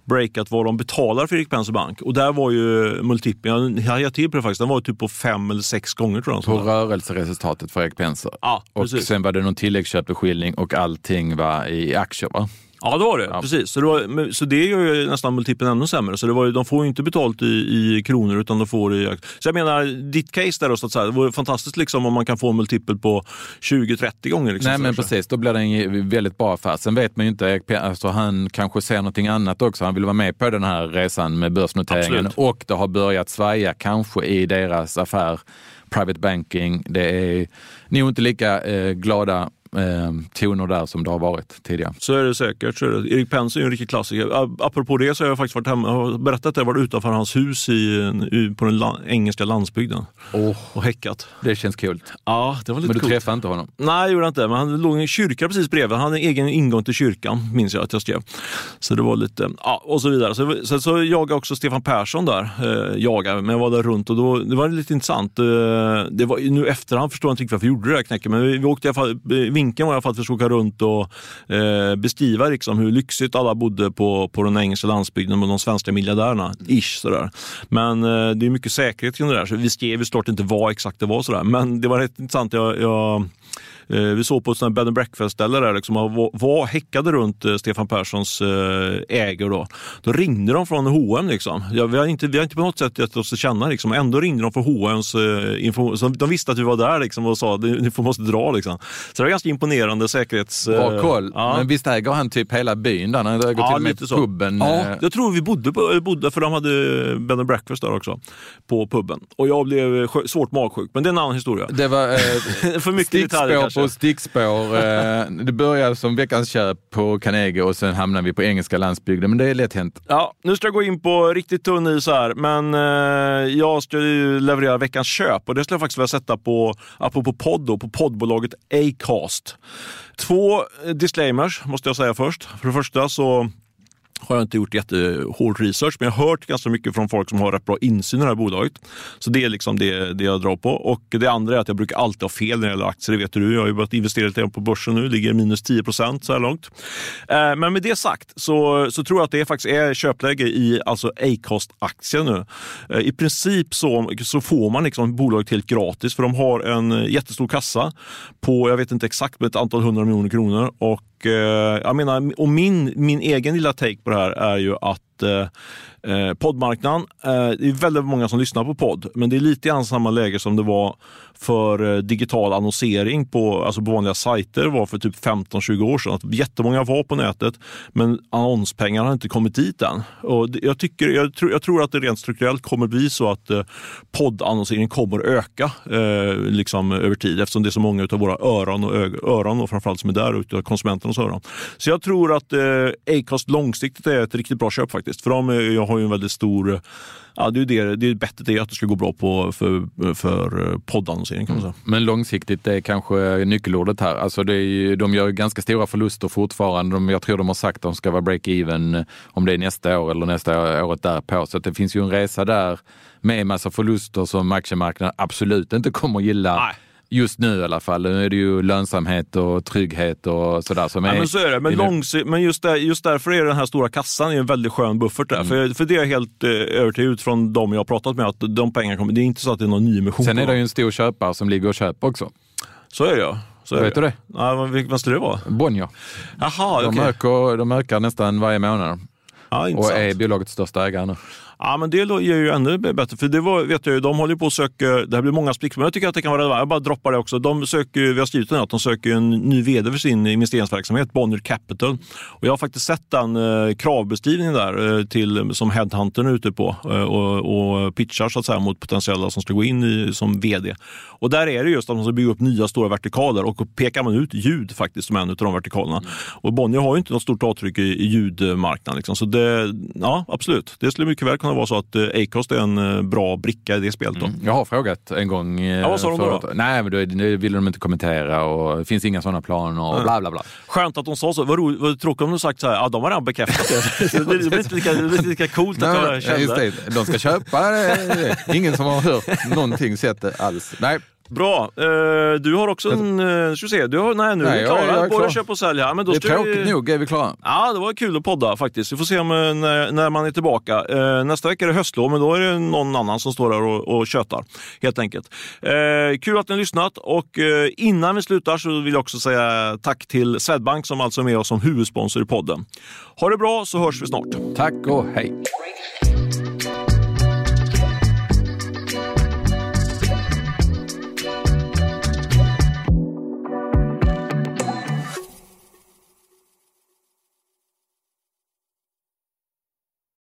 breakat vad de betalar för Erik Penser Bank. Och där var ju multipeln, jag hajade till på det faktiskt, den var ju typ på fem eller sex gånger tror jag. På rörelseresultatet för Erik Penser. Ja, Och sen var det någon tilläggsköpbeskillning och allting var i aktier va? Ja, det var det. Ja. Precis. Så det, var, så det gör ju nästan multipeln ännu sämre. Så det var, de får ju inte betalt i, i kronor utan de får i... Så jag menar, ditt case där då, så att säga, det vore fantastiskt liksom, om man kan få en multipel på 20-30 gånger. Liksom, Nej så men där. precis, då blir det en väldigt bra affär. Sen vet man ju inte, Erik Pe- alltså, han kanske ser någonting annat också. Han vill vara med på den här resan med börsnoteringen Absolut. och det har börjat svaja kanske i deras affär private banking. Det är nog inte lika eh, glada eh, toner där som det har varit tidigare. Så är det säkert. Så är det. Erik Penser är en riktig klassiker. Apropå det så har jag faktiskt varit hemma berättat att jag varit utanför hans hus i, på den la, engelska landsbygden och häckat. Det känns kul. Ja, det var lite Men du coolt. träffade inte honom? Nej, jag gjorde inte. Men han låg i en kyrka precis bredvid. Han hade en egen ingång till kyrkan, minns jag att jag skrev. Så det var lite, ja, och så vidare. Så, så, så jagade också Stefan Persson där. Eh, jagade, men jag var där runt och då, det var lite intressant. Eh, det var, nu efterhand förstår jag inte riktigt varför jag gjorde det där knäcket, men vi, vi åkte i alla fall, vi vinkeln var i alla fall att vi skulle åka runt och eh, beskriva liksom, hur lyxigt alla bodde på, på den engelska landsbygden med de svenska miljardärerna. Ish sådär. Men eh, det är mycket säkerhet kring det där, så vi skrev ju såklart inte vad exakt det var sådär. Men det var rätt intressant. Jag, jag vi såg på ett bed and breakfast-ställe där liksom, var, var häckade runt eh, Stefan Perssons eh, ägor. Då. då ringde de från H&M liksom. Ja, vi, har inte, vi har inte på något sätt gett oss till känna. Liksom. Ändå ringde de från H&M's eh, information. Så de visste att vi var där liksom, och sa att ni måste dra. Liksom. Så det var ganska imponerande säkerhets... Bra eh, koll. Ja. Men visst äger han typ hela byn där? Han går ja, till och med puben. Ja, jag tror vi bodde, på, bodde för de hade bed and breakfast där också. På puben. Och jag blev svårt magsjuk. Men det är en annan historia. Det var eh, [LAUGHS] för mycket detaljer kanske på stickspår. Eh, det började som veckans köp på Carnegie och sen hamnade vi på engelska landsbygden, men det är lätt hänt. Ja, nu ska jag gå in på riktigt tunn is här, men eh, jag ska ju leverera veckans köp och det skulle jag faktiskt vilja sätta på, apropå podd, då, på poddbolaget Acast. Två disclaimers måste jag säga först. För det första så har jag inte gjort jättehård research, men jag har hört ganska mycket från folk som har rätt bra insyn i det här bolaget. Så det är liksom det, det jag drar på. Och det andra är att jag brukar alltid ha fel när det gäller aktier, det vet du. Jag har ju börjat investera lite på börsen nu, ligger minus 10 procent så här långt. Eh, men med det sagt så, så tror jag att det faktiskt är köpläge i alltså Acast-aktien nu. Eh, I princip så, så får man liksom bolaget helt gratis, för de har en jättestor kassa på, jag vet inte exakt, men ett antal hundra miljoner kronor. Och Eh, jag menar, och min, min egen lilla take på det här är ju att eh, eh, poddmarknaden, eh, det är väldigt många som lyssnar på podd, men det är lite grann samma läge som det var för eh, digital annonsering på, alltså på vanliga sajter var för typ 15-20 år sedan. Att jättemånga var på nätet, men annonspengar har inte kommit dit än. Och jag, tycker, jag, tror, jag tror att det rent strukturellt kommer bli så att eh, poddannonseringen kommer öka eh, liksom över tid eftersom det är så många av våra öron och öron och framförallt som är där ute, konsumenternas öron. Så jag tror att eh, Acast långsiktigt är ett riktigt bra köp faktiskt. För de, eh, jag har ju en väldigt stor ja, det är det, det är bättre det att det ska gå bra på för, för poddannonsering kan man säga. Men långsiktigt är kanske nyckelordet här. Alltså det är, de gör ganska stora förluster fortfarande. De, jag tror de har sagt att de ska vara break-even om det är nästa år eller nästa året därpå. Så det finns ju en resa där med massa förluster som aktiemarknaden absolut inte kommer gilla. Nej just nu i alla fall. Nu är det ju lönsamhet och trygghet och sådär som är... Ja, men så är det. Men, långsi- men just, där, just därför är den här stora kassan en väldigt skön buffert. Där. Mm. För, för det är jag helt eh, övertygad utifrån de jag har pratat med att de pengarna kommer. Det är inte så att det är någon nyemission. Sen är det ju en stor köpare som ligger och köper också. Så är det ja. Så Vet det. du det? Ja, vad skulle det vara? Bonnier. Jaha, de, okay. ökar, de ökar nästan varje månad. Ja, och är bolagets största ägare nu. Ja, men det ger ju ännu bättre. För det var, vet jag ju, de håller på att söka, det här blir många sprickor, men jag tycker att det kan vara relevant. Jag bara droppar det också. De söker, vi har skrivit att de söker en ny vd för sin investeringsverksamhet, Bonnier Capital. Och jag har faktiskt sett den eh, kravbeskrivningen där eh, till, som headhuntern är ute på eh, och, och pitchar så att säga, mot potentiella som ska gå in i, som vd. Och där är det just att man ska bygga upp nya stora vertikaler och pekar man ut ljud faktiskt som en av de vertikalerna. Mm. Och Bonnier har ju inte något stort avtryck i, i ljudmarknaden. Liksom. Så det, ja, absolut. Det skulle mycket väl kunna vara så att eh, Acast är en eh, bra bricka i det spelet. Då. Mm. Jag har frågat en gång. Eh, ja, vad sa de då? Nej, men det ville de inte kommentera och det finns inga sådana planer och bla bla bla. Skönt att de sa så. Vad, ro, vad tråkigt om de sagt så här, ja de har redan bekräftat det. [LAUGHS] det blir inte lika, lika coolt att. Just det. De ska köpa det. Ingen som har hört någonting, sett det alls. Nej, Bra. Uh, du har också en... Uh, ska se, du har, nej, nu nej, är vi klara. Jag, jag Både köp och sälj här. Men då det är tråkigt vi... nog, är vi klara? Ja, det var kul att podda faktiskt. Vi får se om, uh, när, när man är tillbaka. Nästa vecka är det höstlov, men då är det någon annan som står där och, och tjötar. Helt enkelt. kul att ni har lyssnat och innan vi slutar så vill jag också säga tack till Swedbank som alltså är med oss som huvudsponsor i podden. Ha det bra så hörs vi snart. Tack och hej.